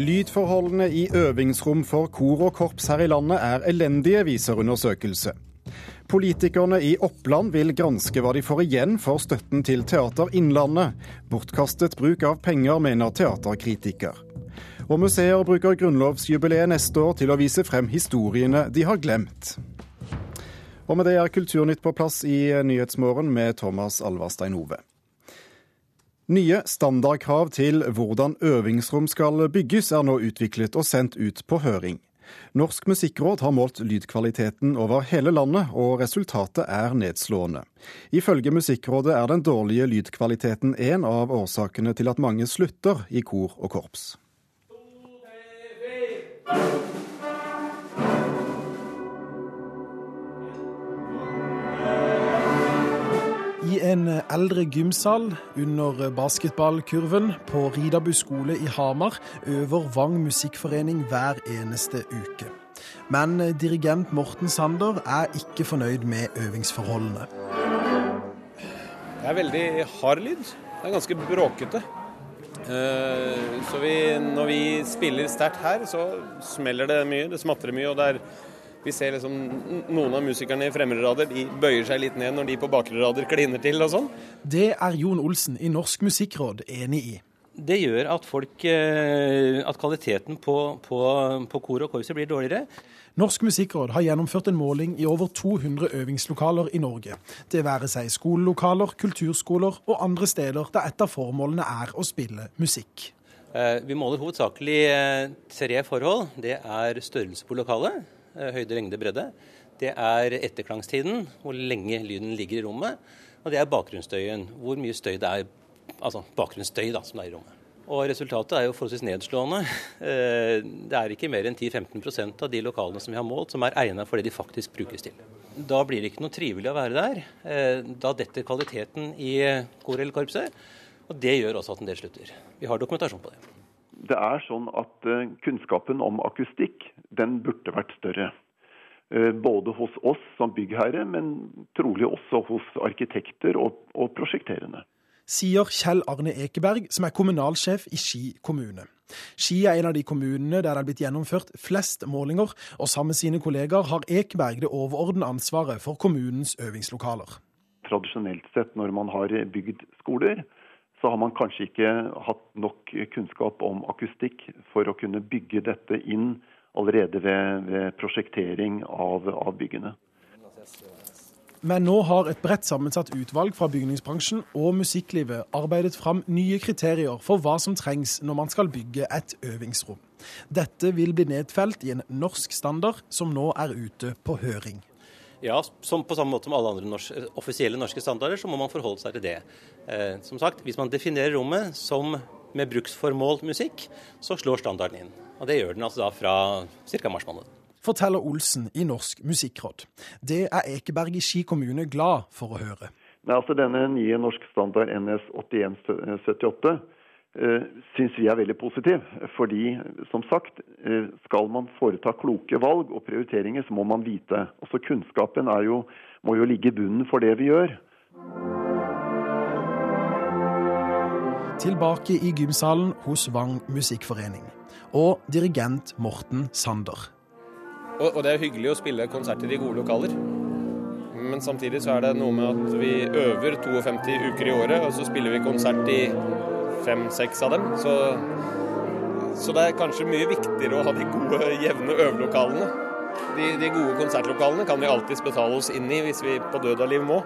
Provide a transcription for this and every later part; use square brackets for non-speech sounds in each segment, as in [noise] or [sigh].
Lydforholdene i øvingsrom for kor og korps her i landet er elendige, viser undersøkelse. Politikerne i Oppland vil granske hva de får igjen for støtten til Teater Innlandet. Bortkastet bruk av penger, mener teaterkritiker. Og museer bruker grunnlovsjubileet neste år til å vise frem historiene de har glemt. Og med det er Kulturnytt på plass i Nyhetsmorgen med Thomas Alvarstein Ove. Nye standardkrav til hvordan øvingsrom skal bygges er nå utviklet og sendt ut på høring. Norsk musikkråd har målt lydkvaliteten over hele landet, og resultatet er nedslående. Ifølge Musikkrådet er den dårlige lydkvaliteten en av årsakene til at mange slutter i kor og korps. I en eldre gymsal under basketballkurven på Ridabu skole i Hamar øver Vang musikkforening hver eneste uke. Men dirigent Morten Sander er ikke fornøyd med øvingsforholdene. Det er veldig hard lyd. Det er ganske bråkete. Eh, så vi, når vi spiller sterkt her, så smeller det mye. Det smatrer mye. og det er vi ser liksom noen av musikerne i fremre rader de bøyer seg litt ned når de på bakre rader kliner til og sånn. Det er Jon Olsen i Norsk musikkråd enig i. Det gjør at, folk, eh, at kvaliteten på, på, på kor og korpset blir dårligere. Norsk musikkråd har gjennomført en måling i over 200 øvingslokaler i Norge. Det være seg skolelokaler, kulturskoler og andre steder der et av formålene er å spille musikk. Eh, vi måler hovedsakelig eh, tre forhold. Det er størrelse på lokalet høyde, lengde, bredde. Det er etterklangstiden, hvor lenge lyden ligger i rommet. Og det er bakgrunnsstøyen, hvor mye støy det er, altså bakgrunnsstøy da, som det er i rommet. Og resultatet er jo forholdsvis nedslående. Eh, det er ikke mer enn 10-15% av de lokalene som vi har målt, som er egnet for det de faktisk brukes til. Da blir det ikke noe trivelig å være der. Eh, da detter kvaliteten i kor eller korpset. Og det gjør også at en del slutter. Vi har dokumentasjon på det det er sånn at eh, kunnskapen om akustikk den burde vært større. Eh, både hos oss som byggherre, men trolig også hos arkitekter og, og prosjekterende. Sier Kjell Arne Ekeberg, som er kommunalsjef i Ski kommune. Ski er en av de kommunene der det er blitt gjennomført flest målinger, og sammen med sine kollegaer har Ekeberg det overordnede ansvaret for kommunens øvingslokaler. Tradisjonelt sett når man har bygd skoler, så har man kanskje ikke hatt nok kunnskap om akustikk for å kunne bygge dette inn allerede ved, ved prosjektering av, av, byggene. Men nå har et bredt sammensatt utvalg fra bygningsbransjen og musikklivet arbeidet fram nye kriterier for hva som trengs når man skal bygge et øvingsrom. Dette vil bli nedfelt i en norsk standard som nå er ute på høring. Ja, som på samme måte som alle andre norske, offisielle norske standarder, så må man forholde seg til det. Eh, som sagt, Hvis man definerer rommet som med bruksformål musikk, så slår standarden inn. Og Det gjør den altså da fra ca. mars måned. Forteller Olsen i Norsk musikkråd. Det er Ekeberg i Ski kommune glad for å høre. Nei, altså Denne nye norsk standard NS 8178 Eh, syns vi er veldig positiv. Fordi, som sagt, eh, skal man foreta kloke valg og prioriteringer, så må man vite. Også kunnskapen jo, må jo ligge i bunnen for det vi gjør. Tilbake i gymsalen hos Vang musikkforening. Og dirigent Morten Sander. Og, og det er hyggelig å spille konserter i gode lokaler. Men samtidig så er det noe med at vi øver 52 uker i året, og så spiller vi konsert i fem-seks av dem. Så, så, det er kanskje mye viktigere å ha de gode, jevne øvelokalene. De, de gode konsertlokalene kan vi alltids betale oss inn i hvis vi på død og liv må.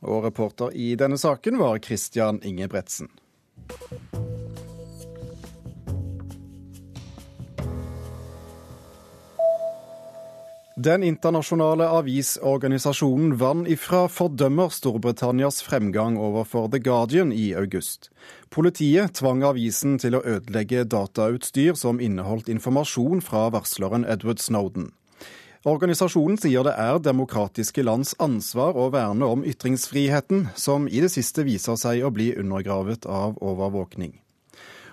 Og reporter i denne saken var Christian Ingebretsen. Den internasjonale avisorganisasjonen Vann ifra fordømmer Storbritannias fremgang overfor The Guardian i august. Politiet tvang avisen til å ødelegge datautstyr som inneholdt informasjon fra varsleren Edward Snowden. Organisasjonen sier det er demokratiske lands ansvar å verne om ytringsfriheten, som i det siste viser seg å bli undergravet av overvåkning.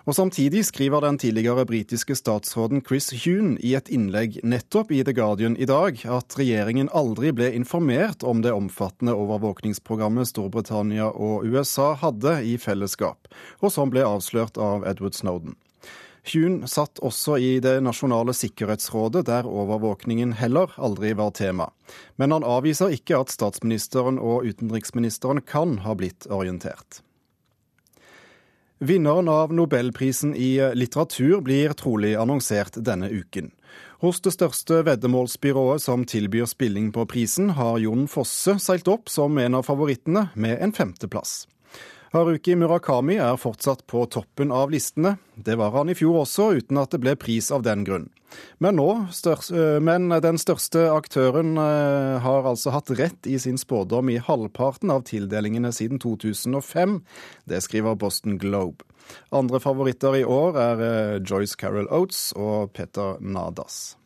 Og Samtidig skriver den tidligere britiske statsråden Chris Hune i et innlegg nettopp i The Guardian i dag at regjeringen aldri ble informert om det omfattende overvåkningsprogrammet Storbritannia og USA hadde i fellesskap, og som ble avslørt av Edward Snowden. Hune satt også i Det nasjonale sikkerhetsrådet, der overvåkningen heller aldri var tema. Men han avviser ikke at statsministeren og utenriksministeren kan ha blitt orientert. Vinneren av nobelprisen i litteratur blir trolig annonsert denne uken. Hos det største veddemålsbyrået som tilbyr spilling på prisen, har Jon Fosse seilt opp som en av favorittene, med en femteplass. Haruki Murakami er fortsatt på toppen av listene. Det var han i fjor også, uten at det ble pris av den grunn. Men, nå, øh, men den største aktøren øh, har altså hatt rett i sin spådom i halvparten av tildelingene siden 2005. Det skriver Boston Globe. Andre favoritter i år er øh, Joyce Carol Oates og Petter Nadas.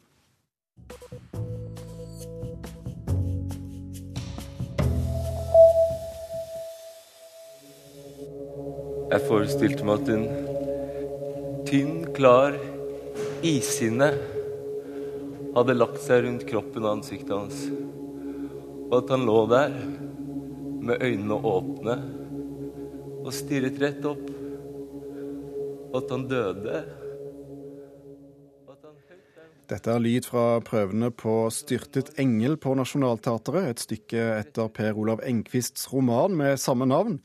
Jeg forestilte meg at en tynn, klar ishinne hadde lagt seg rundt kroppen og ansiktet hans, og at han lå der med øynene åpne og stirret rett opp, og at han døde. Dette er lyd fra prøvene på 'Styrtet engel' på Nationaltheatret, et stykke etter Per Olav Engquists roman med samme navn.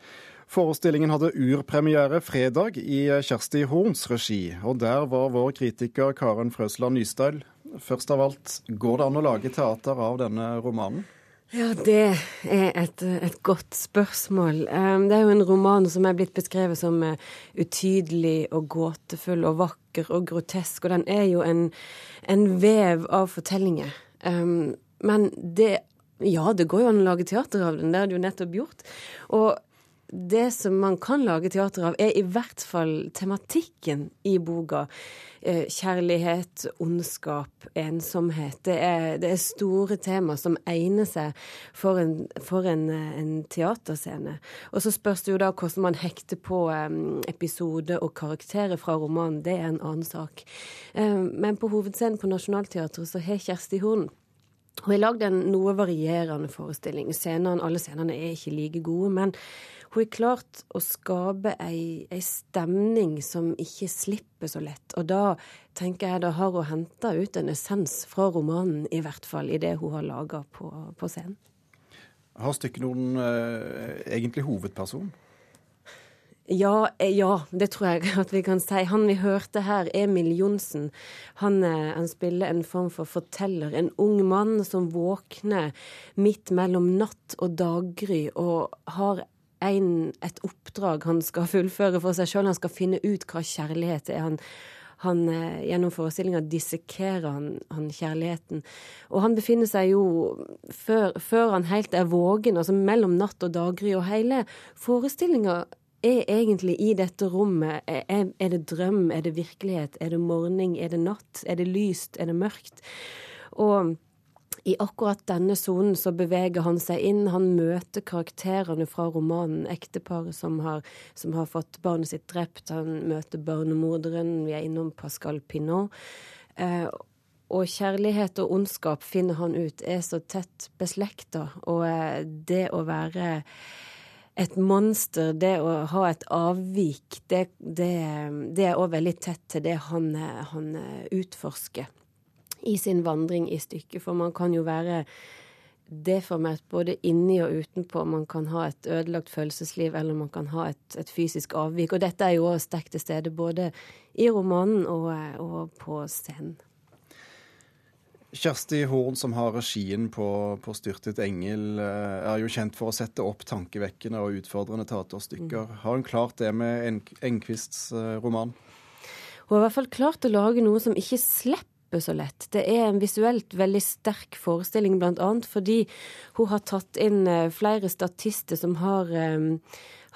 Forestillingen hadde urpremiere fredag i Kjersti Horns regi, og der var vår kritiker Karen Frøsland Nystøl. Først av alt, går det an å lage teater av denne romanen? Ja, det er et, et, godt spørsmål. Det er jo en roman som er blitt beskrevet som uh, utydelig og gåtefull og vakker og grotesk, og den er jo en, en vev av fortellinger. Men det ja, det går jo an å lage teater av den. Det har det jo nettopp gjort. Og det som man kan lage teater av, er i hvert fall tematikken i boka. Eh, kjærlighet, ondskap, ensomhet. Det er, det er store tema som egner seg for en, for en, en teaterscene. Og så spørs det jo da hvordan man hekter på um, episode og karakterer fra romanen. Det er en annen sak. Men på hovedscenen på Nationaltheatret så har Kjersti Horn hun har lagde en noe varierende forestilling. Scenene, alle scenene er ikke like gode, men hun har klart å skape ei, ei, stemning som ikke slipper så lett. Og da tenker jeg da har hun henta ut en essens fra romanen, i hvert fall i det hun har laga på, på, scenen. Har stykket noen eh, egentlig hovedperson? Ja, eh, ja, det tror jeg [laughs] at vi kan si. Han vi hørte her, Emil Johnsen, han, eh, han, spiller en form for forteller. En ung mann som våkner midt mellom natt og daggry og har en, et oppdrag han skal [laughs] fullføre for seg sjøl. Han skal finne ut hva kjærlighet er. Han, han, eh, gjennom forestillinga dissekerer han, han, kjærligheten. Og han befinner seg jo, før, før han helt er vågen, altså mellom natt og daggry, og hele forestillinga er egentlig i dette rommet. Er, er, det drøm? Er det virkelighet? Er det morgen? Er det natt? Er det lyst? Er det mørkt? Og i akkurat denne sonen så beveger han seg inn. Han møter karakterene fra romanen. Ekteparet som som har fått barnet sitt drept. Han møter barnemorderen. Vi er innom Pascal Pinot. Eh, og kjærlighet og ondskap, finner han ut, er så tett beslekta. Og eh, det å være et monster, det å ha et avvik, det, det, det er òg veldig tett til det han, han utforsker i sin vandring i stykket. For man kan jo være deformert både inni og utenpå. Man kan ha et ødelagt følelsesliv, eller man kan ha et, et fysisk avvik. Og dette er jo også sterkt til stede både i romanen og, og, på scenen. Kjersti Horn, som har regien på, på 'Styrtet engel', eh, er jo kjent for å sette opp tankevekkende og utfordrende teaterstykker. Mm. Har hun klart det med Engqvists eh, roman? Hun har i hvert fall klart å lage noe som ikke slipper så lett. Det er en visuelt veldig sterk forestilling, annet fordi hun har tatt inn eh, flere statister som har, um,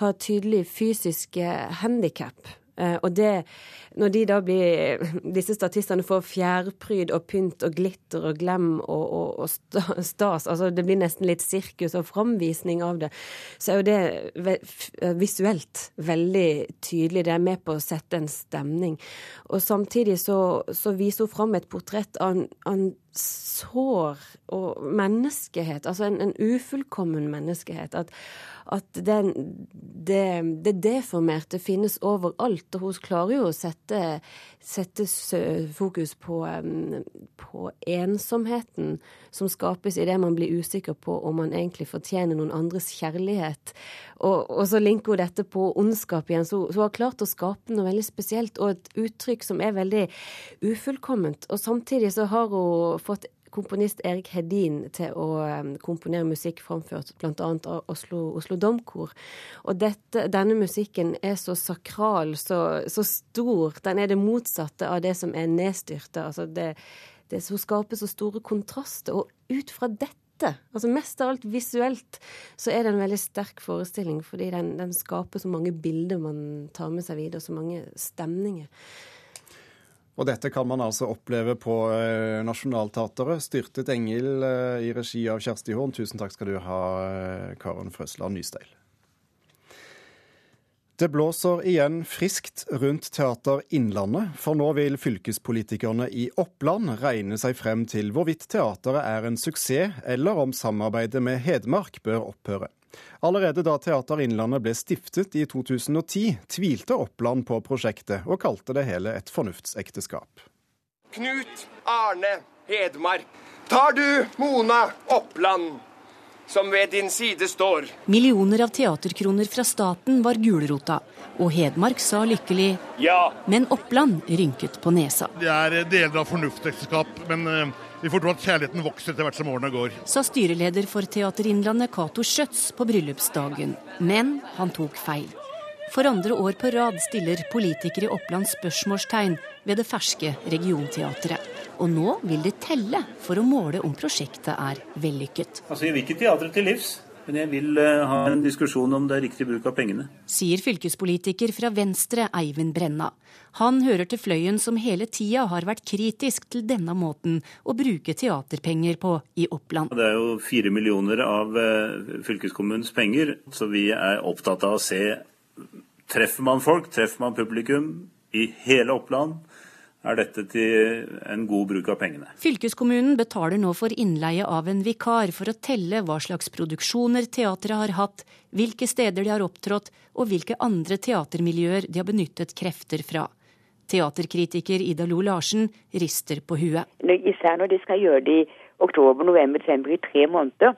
har tydelig fysiske handikap. Eh, og det, når de da blir, disse statistene får fjærpryd og pynt og glitter og glem og, og, og stas, altså det blir nesten litt sirkus og framvisning av det, så er jo det visuelt veldig tydelig. Det er med på å sette en stemning. Og samtidig så, så viser hun fram et portrett av en sår og menneskehet, altså en, en ufullkommen menneskehet. At, at den, det, det, deformerte finnes overalt. Og hun klarer jo å sette, sette fokus på, på, ensomheten som skapes idet man blir usikker på om man egentlig fortjener noen andres kjærlighet. Og, og så linker hun dette på ondskap igjen. Så, så hun har klart å skape noe veldig spesielt, og et uttrykk som er veldig ufullkomment. Og samtidig så har hun fått komponist Erik Hedin til å komponere musikk framført bl.a. av Oslo, Oslo Domkor. Og dette, denne musikken er så sakral, så, så, stor. Den er det motsatte av det som er nedstyrte. Altså det, det som skaper så store kontraster. Og ut fra dette altså Mest av alt visuelt så er det en veldig sterk forestilling, fordi den, den skaper så mange bilder man tar med seg videre, så mange stemninger. Og dette kan man altså oppleve på eh, Nationaltheatret. 'Styrtet engel' eh, i regi av Kjersti Horn. Tusen takk skal du ha, eh, Karen Frøsland Nysteil. Det blåser igjen friskt rundt Teater Innlandet, for nå vil fylkespolitikerne i Oppland regne seg frem til hvorvidt teateret er en suksess, eller om samarbeidet med Hedmark bør opphøre. Allerede da Teater Innlandet ble stiftet i 2010, tvilte Oppland på prosjektet, og kalte det hele et fornuftsekteskap. Knut Arne Hedmark, tar du Mona Oppland, som ved din side står. Millioner av teaterkroner fra staten var gulrota, og Hedmark sa lykkelig ja. Men Oppland rynket på nesa. Det er deler av fornuftsekteskap, men eh, vi får tro at kjærligheten vokser etter hvert som årene går. Sa styreleder for Teater Innlandet Cato Schjøtz på bryllupsdagen. Men han tok feil. For andre år på rad stiller politikere i Oppland spørsmålstegn ved det ferske regionteatret. Og nå vil det telle for å måle om prosjektet er vellykket. Altså, Vi vil ikke teatret til livs. Men jeg vil eh, ha en diskusjon om det er riktig bruk av pengene. Sier fylkespolitiker fra Venstre Eivind Brenna. Han hører til fløyen som hele tida har vært kritisk til denne måten å bruke teaterpenger på i Oppland. Det er jo fire millioner av eh, fylkeskommunens penger, så vi er opptatt av å se Treffer man folk, treffer man publikum i hele Oppland? Er dette til en god bruk av pengene. Fylkeskommunen betaler nå for innleie av en vikar for å telle hva slags produksjoner teatret har hatt, hvilke steder de har opptrådt og hvilke andre teatermiljøer de har benyttet krefter fra. Teaterkritiker Ida Lo Larsen rister på huet. Især når de skal gjøre det i oktober, november, desember i tre måneder.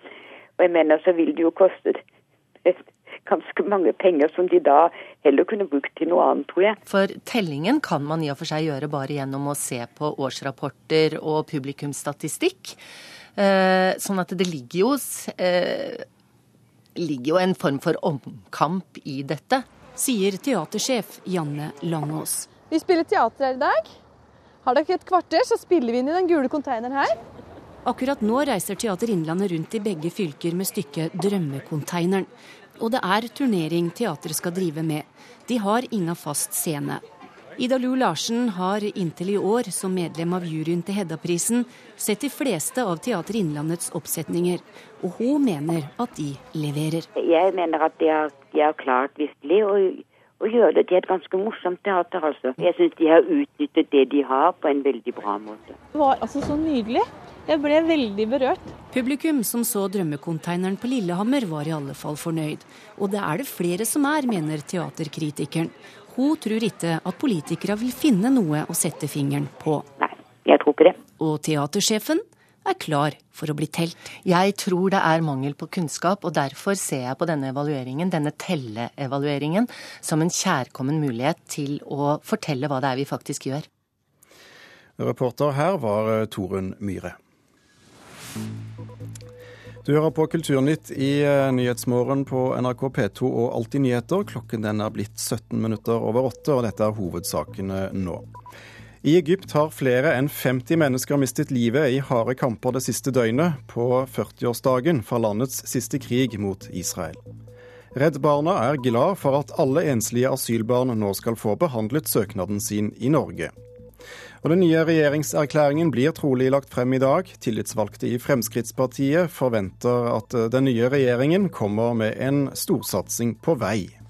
Og jeg mener så vil det jo koste ganske mange penger som de da heller kunne brukt til noe annet, tror jeg. For tellingen kan man i og for seg gjøre bare gjennom å se på årsrapporter og publikumsstatistikk. Eh, sånn at det ligger jo, eh, ligger jo en form for omkamp i dette. Sier teatersjef Janne Langås. Vi spiller teater her i dag. Har dere et kvarter, så spiller vi inn i den gule konteineren her. Akkurat nå reiser Teater Innlandet rundt i begge fylker med stykket Drømmekonteineren og det er turnering teatret skal drive med. De har ingen fast scene. Ida Lu Larsen har inntil i år, som medlem av juryen til Hedda-prisen, sett de fleste av Teater Innlandets oppsetninger, og hun mener at de leverer. Jeg mener at de har, de har klart virkelig å, å, gjøre det til et ganske morsomt teater. altså. Jeg syns de har utnyttet det de har, på en veldig bra måte. Det var altså så nydelig. Jeg ble veldig berørt. Publikum som så drømmekonteineren på Lillehammer var i alle fall fornøyd. Og det er det flere som er, mener teaterkritikeren. Hun tror ikke at politikere vil finne noe å sette fingeren på. Nei, jeg tror ikke det. Og teatersjefen er klar for å bli telt. Jeg tror det er mangel på kunnskap, og derfor ser jeg på denne evalueringen, denne telleevalueringen, som en kjærkommen mulighet til å fortelle hva det er vi faktisk gjør. Reporter her var Torunn Myhre. Du hører på Kulturnytt i eh, Nyhetsmorgen på NRK P2 og Alltid nyheter. Klokken den er blitt 17 minutter over åtte, og dette er hovedsakene nå. I Egypt har flere enn 50 mennesker mistet livet i harde kamper det siste døgnet, på 40-årsdagen for landets siste krig mot Israel. Redd Barna er glad for at alle enslige asylbarn nå skal få behandlet søknaden sin i Norge. Og Den nye regjeringserklæringen blir trolig lagt frem i dag. Tillitsvalgte i Fremskrittspartiet forventer at den nye regjeringen kommer med en storsatsing på vei.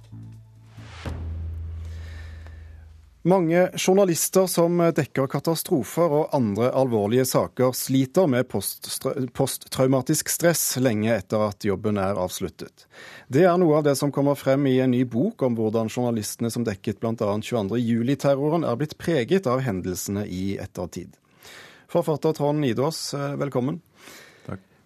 Mange journalister som dekker katastrofer og andre alvorlige saker, sliter med posttraumatisk stress lenge etter at jobben er avsluttet. Det er noe av det som kommer frem i en ny bok om hvordan journalistene som dekket bl.a. 22.07-terroren, er blitt preget av hendelsene i ettertid. Forfatter Trond Nidås, eh, velkommen.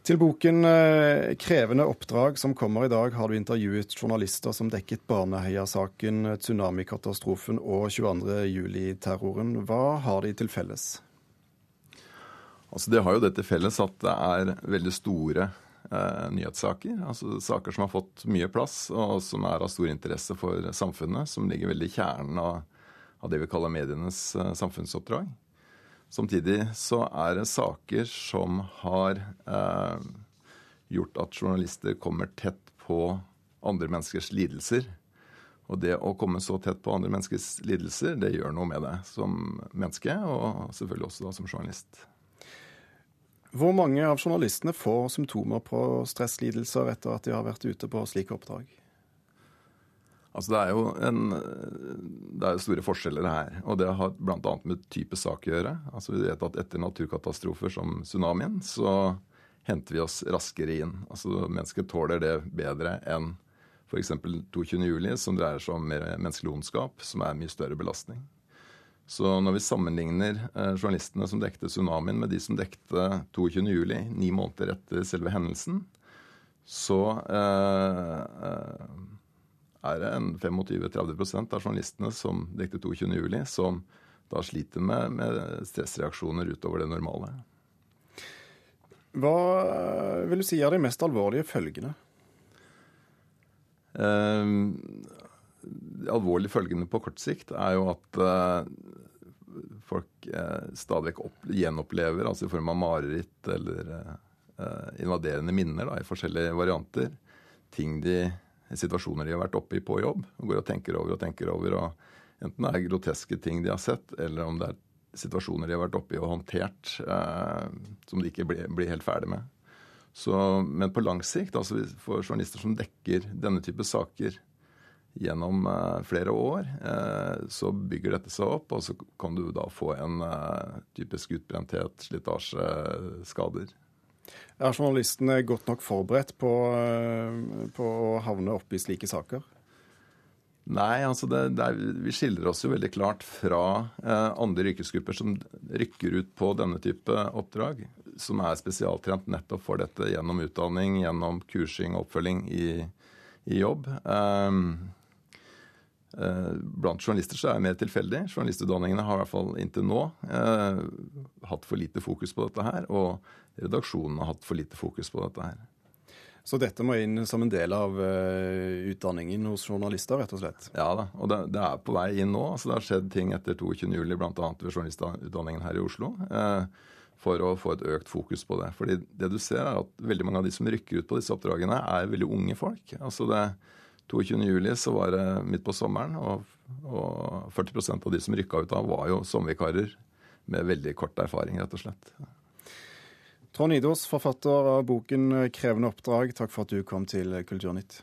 Til boken eh, 'Krevende oppdrag' som kommer i dag, har du intervjuet journalister som dekket Baneheia-saken, tsunamikatastrofen og 22.07-terroren. Hva har de til felles? Altså, det har jo det til felles at det er veldig store eh, nyhetssaker. Altså Saker som har fått mye plass, og som er av stor interesse for samfunnet. Som ligger veldig i kjernen av, av det vi kaller medienes eh, samfunnsoppdrag. Samtidig så er det saker som har eh, gjort at journalister kommer tett på andre menneskers lidelser. Og det å komme så tett på andre menneskers lidelser, det gjør noe med deg som menneske, og selvfølgelig også da som journalist. Hvor mange av journalistene får symptomer på stresslidelser etter at de har vært ute på slike oppdrag? Altså det er jo en, det er store forskjeller her. Og det har bl.a. med type sak å gjøre. Altså Vi vet at etter naturkatastrofer som tsunamien, så henter vi oss raskere inn. Altså Mennesker tåler det bedre enn f.eks. 22.07, som dreier seg om mer menneskelig ondskap, som er en mye større belastning. Så når vi sammenligner eh, journalistene som dekte tsunamien med de som dekte 22.07, ni måneder etter selve hendelsen, så eh, eh, er det en 25-30% av journalistene som dekte 22.07, som da sliter med, med, stressreaksjoner utover det normale. Hva vil du si er de mest alvorlige følgene? Eh, de alvorlige følgene på kort sikt er jo at eh, folk eh, stadig vekk gjenopplever, altså i form av mareritt eller eh, invaderende minner da, i forskjellige varianter, ting de situasjoner de har vært oppe i på jobb. og Går og tenker over og tenker over. og Enten det er groteske ting de har sett, eller om det er situasjoner de har vært oppe i og håndtert eh, som de ikke blir, blir, helt ferdig med. Så, men på lang sikt, altså for journalister som dekker denne type saker gjennom eh, flere år, eh, så bygger dette seg opp, og så kan du da få en eh, typisk utbrenthet, slitasje, skader. Er journalistene godt nok forberedt på, eh, på å havne oppe i slike saker? Nei, altså det, det er, vi skiller oss jo veldig klart fra eh, andre yrkesgrupper som rykker ut på denne type oppdrag, som er spesialtrent nettopp for dette gjennom utdanning, gjennom kursing og oppfølging i, i jobb. Eh, blant journalister så er det mer tilfeldig. Journalistutdanningene har i hvert fall inntil nå eh, hatt for lite fokus på dette her. og redaksjonen har hatt for lite fokus på dette her. Så dette må inn som en del av uh, utdanningen hos journalister, rett og slett? Ja da, og det, det, er på vei inn nå. Altså, det har skjedd ting etter 22.07, bl.a. ved journalistutdanningen her i Oslo. Eh, for å få et økt fokus på det. Fordi det du ser er at veldig mange av de som rykker ut på disse oppdragene, er veldig unge folk. Altså det 22.07 så var det midt på sommeren, og, og 40% av de som rykka ut da, var jo sommervikarer med veldig kort erfaring, rett og slett. Trond Idås, forfatter av boken 'Krevende oppdrag', takk for at du kom til Kulturnytt.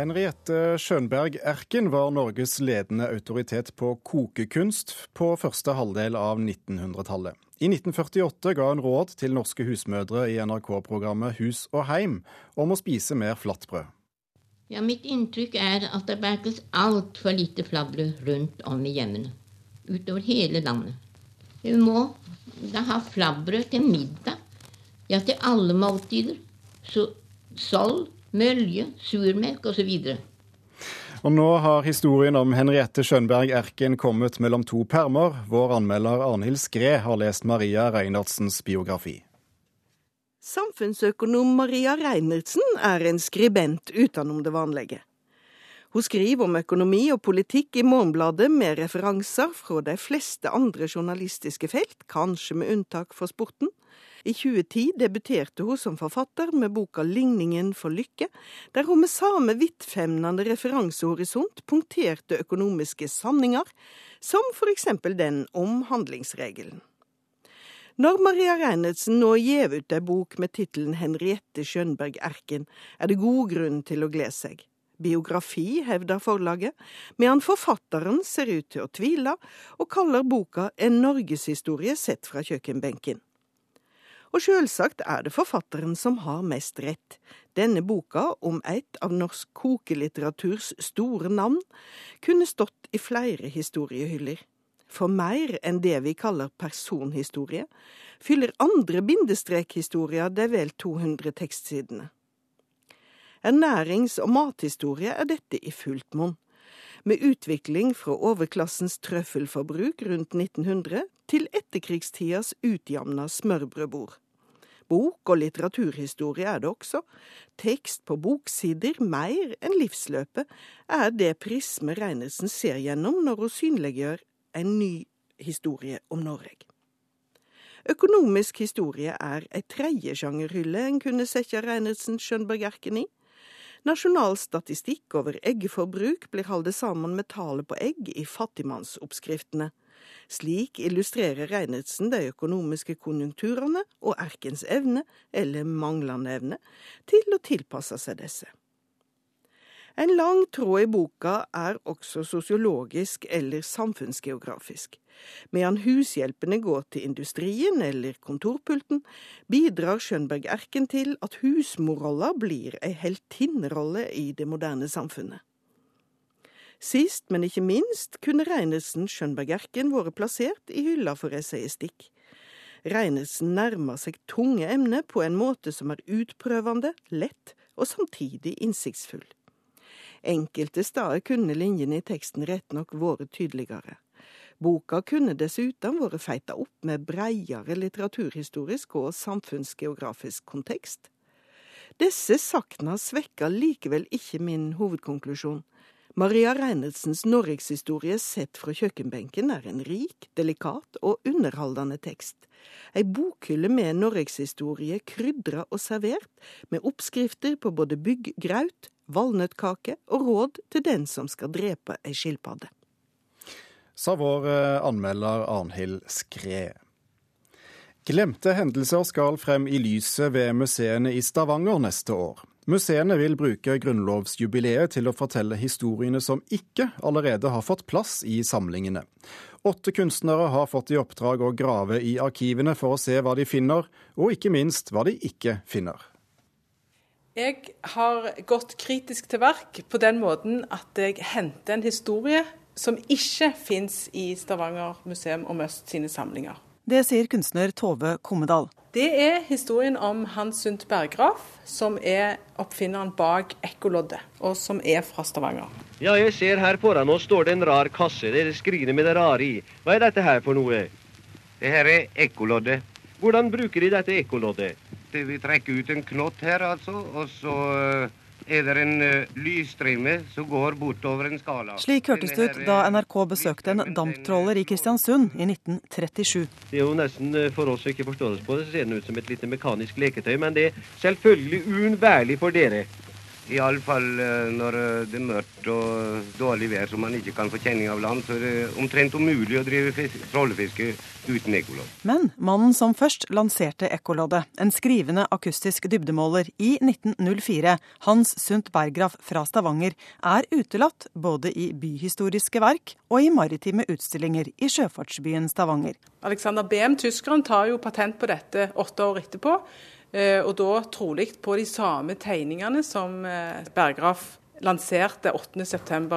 Henriette Schönberg Erken var Norges ledende autoritet på kokekunst på første halvdel av 1900-tallet. I 1948 ga hun råd til norske husmødre i NRK-programmet Hus og heim om å spise mer flatbrød. Ja, Mitt inntrykk er at det bakes altfor lite flatbrød rundt om i hjemmene. Utover hele landet. Vi må da ha flatbrød til middag. Ja, til alle måltider. Så soll, mølje, surmelk osv. Og nå har historien om Henriette Skjønberg Erken kommet mellom to permer. Vår anmelder Arnhild Skræ har lest Maria Reinertsens biografi. Samfunnsøkonom Maria Reinertsen er en skribent utenom det vanlige. Hun skriver om økonomi og politikk i Morgenbladet med referanser fra de fleste andre journalistiske felt, kanskje med unntak for sporten. I 2010 debuterte hun som forfatter med boka Ligningen for lykke, der hun med samme vidtfemnende referansehorisont punkterte økonomiske sanninger, som for eksempel den om handlingsregelen. Når Maria Reinertsen nå gjev ut ei bok med tittelen Henriette Skjønberg Erken, er det god grunn til å glede seg. Biografi, hevder forlaget, medan forfatteren ser ut til å tvile, og kaller boka en norgeshistorie sett fra kjøkkenbenken. Og sjølsagt er det forfatteren som har mest rett. Denne boka, om et av norsk kokelitteraturs store navn, kunne stått i flere historiehyller. For mer enn det vi kaller personhistorie, fyller andre bindestrekhistorier de vel 200 tekstsidene. Ernærings- og mathistorie er dette i fullt monn med utvikling fra overklassens trøffelforbruk rundt 1900 til etterkrigstidas utjamna smørbrødbord. Bok- og litteraturhistorie er det også. Tekst på boksider mer enn livsløpet er det prisme Reinertsen ser gjennom når hun synliggjør en ny historie om Norge. Økonomisk historie er ei tredje sjangerhylle en kunne sette Reinertsen Skjønberg-erken i. Nasjonal statistikk over eggeforbruk blir holdt sammen med tallet på egg i fattigmannsoppskriftene. Slik illustrerer Reinertsen de økonomiske konjunkturene og erkens evne, eller manglende evne, til å tilpasse seg disse. En lang tråd i boka er også sosiologisk eller samfunnsgeografisk. Medan hushjelpene går til industrien eller kontorpulten, bidrar Skjønberg-erken til at husmorrolla blir ei heltinnerolle i det moderne samfunnet. Sist, men ikke minst, kunne Reinersen Skjønberg-erken vært plassert i hylla for essayistikk. Reinersen nærmer seg tunge emner på en måte som er utprøvende, lett og samtidig innsiktsfull. Enkelte steder kunne linjene i teksten rett nok vært tydeligere. Boka kunne dessuten vært feita opp med breiere litteraturhistorisk og samfunnsgeografisk kontekst. Disse sakna svekka likevel ikke min hovedkonklusjon. Maria Reinertsens norgeshistorie sett fra kjøkkenbenken er en rik, delikat og underholdende tekst. Ei bokhylle med norgeshistorie krydra og servert, med oppskrifter på både bygggraut, valnøttkake og råd til den som skal drepe ei skilpadde. Sa vår eh, anmelder Arnhild Skred. Glemte hendelser skal frem i lyset ved museene i Stavanger neste år. Museene vil bruke grunnlovsjubileet til å fortelle historiene som ikke allerede har fått plass i samlingene. Åtte kunstnere har fått i oppdrag å grave i arkivene for å se hva de finner, og ikke minst hva de ikke finner. Jeg har gått kritisk til verk på den måten at jeg henter en historie som ikke fins i Stavanger museum om Øst sine samlinger. Det sier kunstner Tove Kommedal. Det er historien om Hans Sundt Berggraf, som er oppfinneren bak ekkoloddet, og som er fra Stavanger. Ja, jeg ser her foran oss står det en rar kasse. Dere skriner med det rare i. Hva er dette her for noe? Det her er ekkoloddet. Hvordan bruker de dette ekkoloddet? Det vi trekker ut en knott her, altså, og så eh, er det en uh, lysstrime som går bortover en skala. Slik hørtes det ut da NRK besøkte en damptråler i Kristiansund i 1937. Det er jo nesten eh, for oss som ikke forstår oss på det, så ser den ut som et lite mekanisk leketøy, men det er selvfølgelig uunnværlig for dere. Iallfall eh, når eh, det er mørkt og dårlig vær så man ikke kan få kjenning av land, så er det omtrent umulig å drive trollefiske uten ekkolodd. Men mannen som først lanserte ekkoloddet, en skrivende akustisk dybdemåler i 1904, Hans Sundt Berggraf fra Stavanger, er utelatt både i byhistoriske verk og i maritime utstillinger i sjøfartsbyen Stavanger. Alexander Behm, tyskeren, tar jo patent på dette åtte år etterpå. Eh, og da trolig på de samme tegningene som eh, Berggraf lanserte 8.9.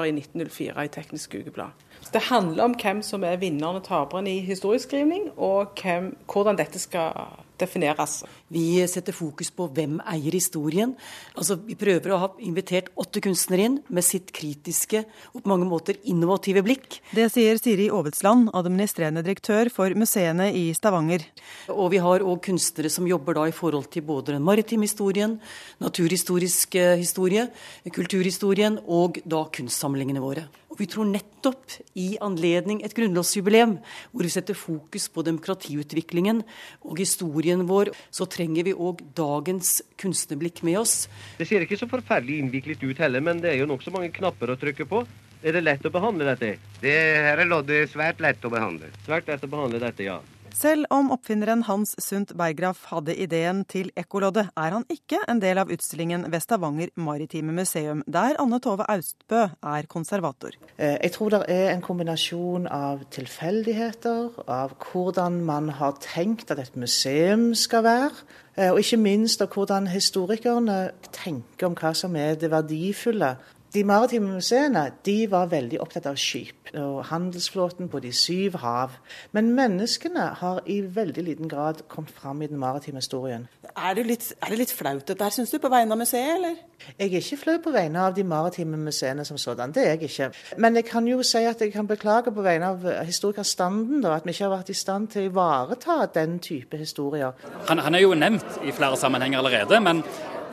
i 1904 i Teknisk Ukeblad. Det handler om hvem som er vinneren og taperen i historieskrivning, og hvem, hvordan dette skal defineres. Vi setter fokus på hvem eier historien. Altså, vi prøver å ha invitert åtte kunstnere inn med sitt kritiske og på mange måter innovative blikk. Det sier Siri Aavitsland, administrerende direktør for museene i Stavanger. Og vi har òg kunstnere som jobber da i forhold til både den maritime historien, naturhistorisk historie, kulturhistorien og da kunstsamlingene våre. Og vi tror nettopp i anledning et grunnlovsjubileum, hvor vi setter fokus på demokratiutviklingen og historien vår, så trenger vi òg dagens kunstnerblikk med oss. Det ser ikke så forferdelig innviklet ut heller, men det er jo nokså mange knapper å trykke på. Er det lett å behandle dette? Det her er loddet svært lett å behandle. Svært lett å behandle dette, ja. Selv om oppfinneren Hans Sundt Berggraff hadde ideen til ekkoloddet, er han ikke en del av utstillingen ved Stavanger Maritime Museum, der Anne Tove Austbø er konservator. Eh, jeg tror det er en kombinasjon av tilfeldigheter, av hvordan man har tenkt at et museum skal være, eh, og ikke minst av hvordan historikerne tenker om hva som er det verdifulle de maritime museene de var veldig opptatt av skip og handelsflåten på de syv hav. Men menneskene har i veldig liten grad kommet fram i den maritime historien. Er det litt, er det litt flaut dette her, syns du, på vegne av museet, eller? Jeg er ikke flau på vegne av de maritime museene som sådan. Det er jeg ikke. Men jeg kan jo si at jeg kan beklage på vegne av historikerstanden da, at vi ikke har vært i stand til å ivareta den type historier. Han, han er jo nevnt i flere sammenhenger allerede, men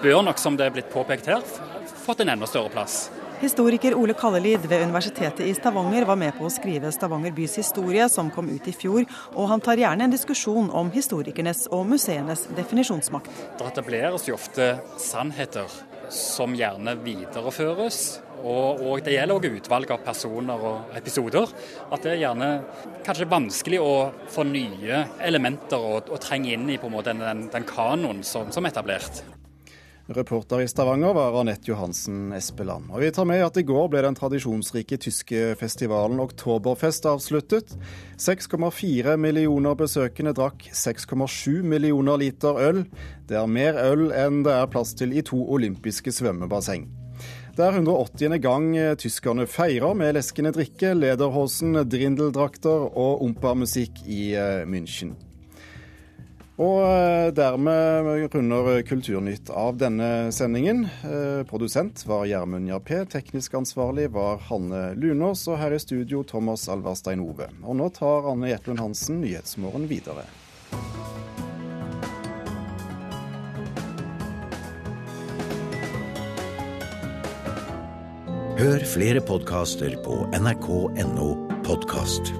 bør nok, som det er blitt påpekt her, fått en enda større plass. Historiker Ole Kallelid ved Universitetet i Stavanger var med på å skrive Stavanger bys historie, som kom ut i fjor, og han tar gjerne en diskusjon om historikernes og museenes definisjonsmakt. Det etableres jo ofte sannheter som gjerne videreføres. Og, og det gjelder òg utvalg av personer og episoder. At det er gjerne kanskje vanskelig å få nye elementer og, og trenge inn i på en måte den, den kanoen som, som er etablert. Reporter i Stavanger var Anette Johansen Espeland. Og vi tar med at i går ble den tradisjonsrike tyske festivalen Oktoberfest avsluttet. 6,4 millioner besøkende drakk 6,7 millioner liter øl. Det er mer øl enn det er plass til i to olympiske svømmebasseng. Det er 180. gang tyskerne feirer med leskende drikke, lederhosen, drindeldrakter og ompa-musikk i eh, München. Og eh, dermed runder Kulturnytt av denne sendingen. Eh, produsent var Gjermund Jappé, teknisk ansvarlig var Hanne Lunås, og her i studio Thomas Alverstein Ove. Og nå tar Anne Jetlund Hansen Nyhetsmorgen videre. Hør flere podkaster på nrk.no podkast.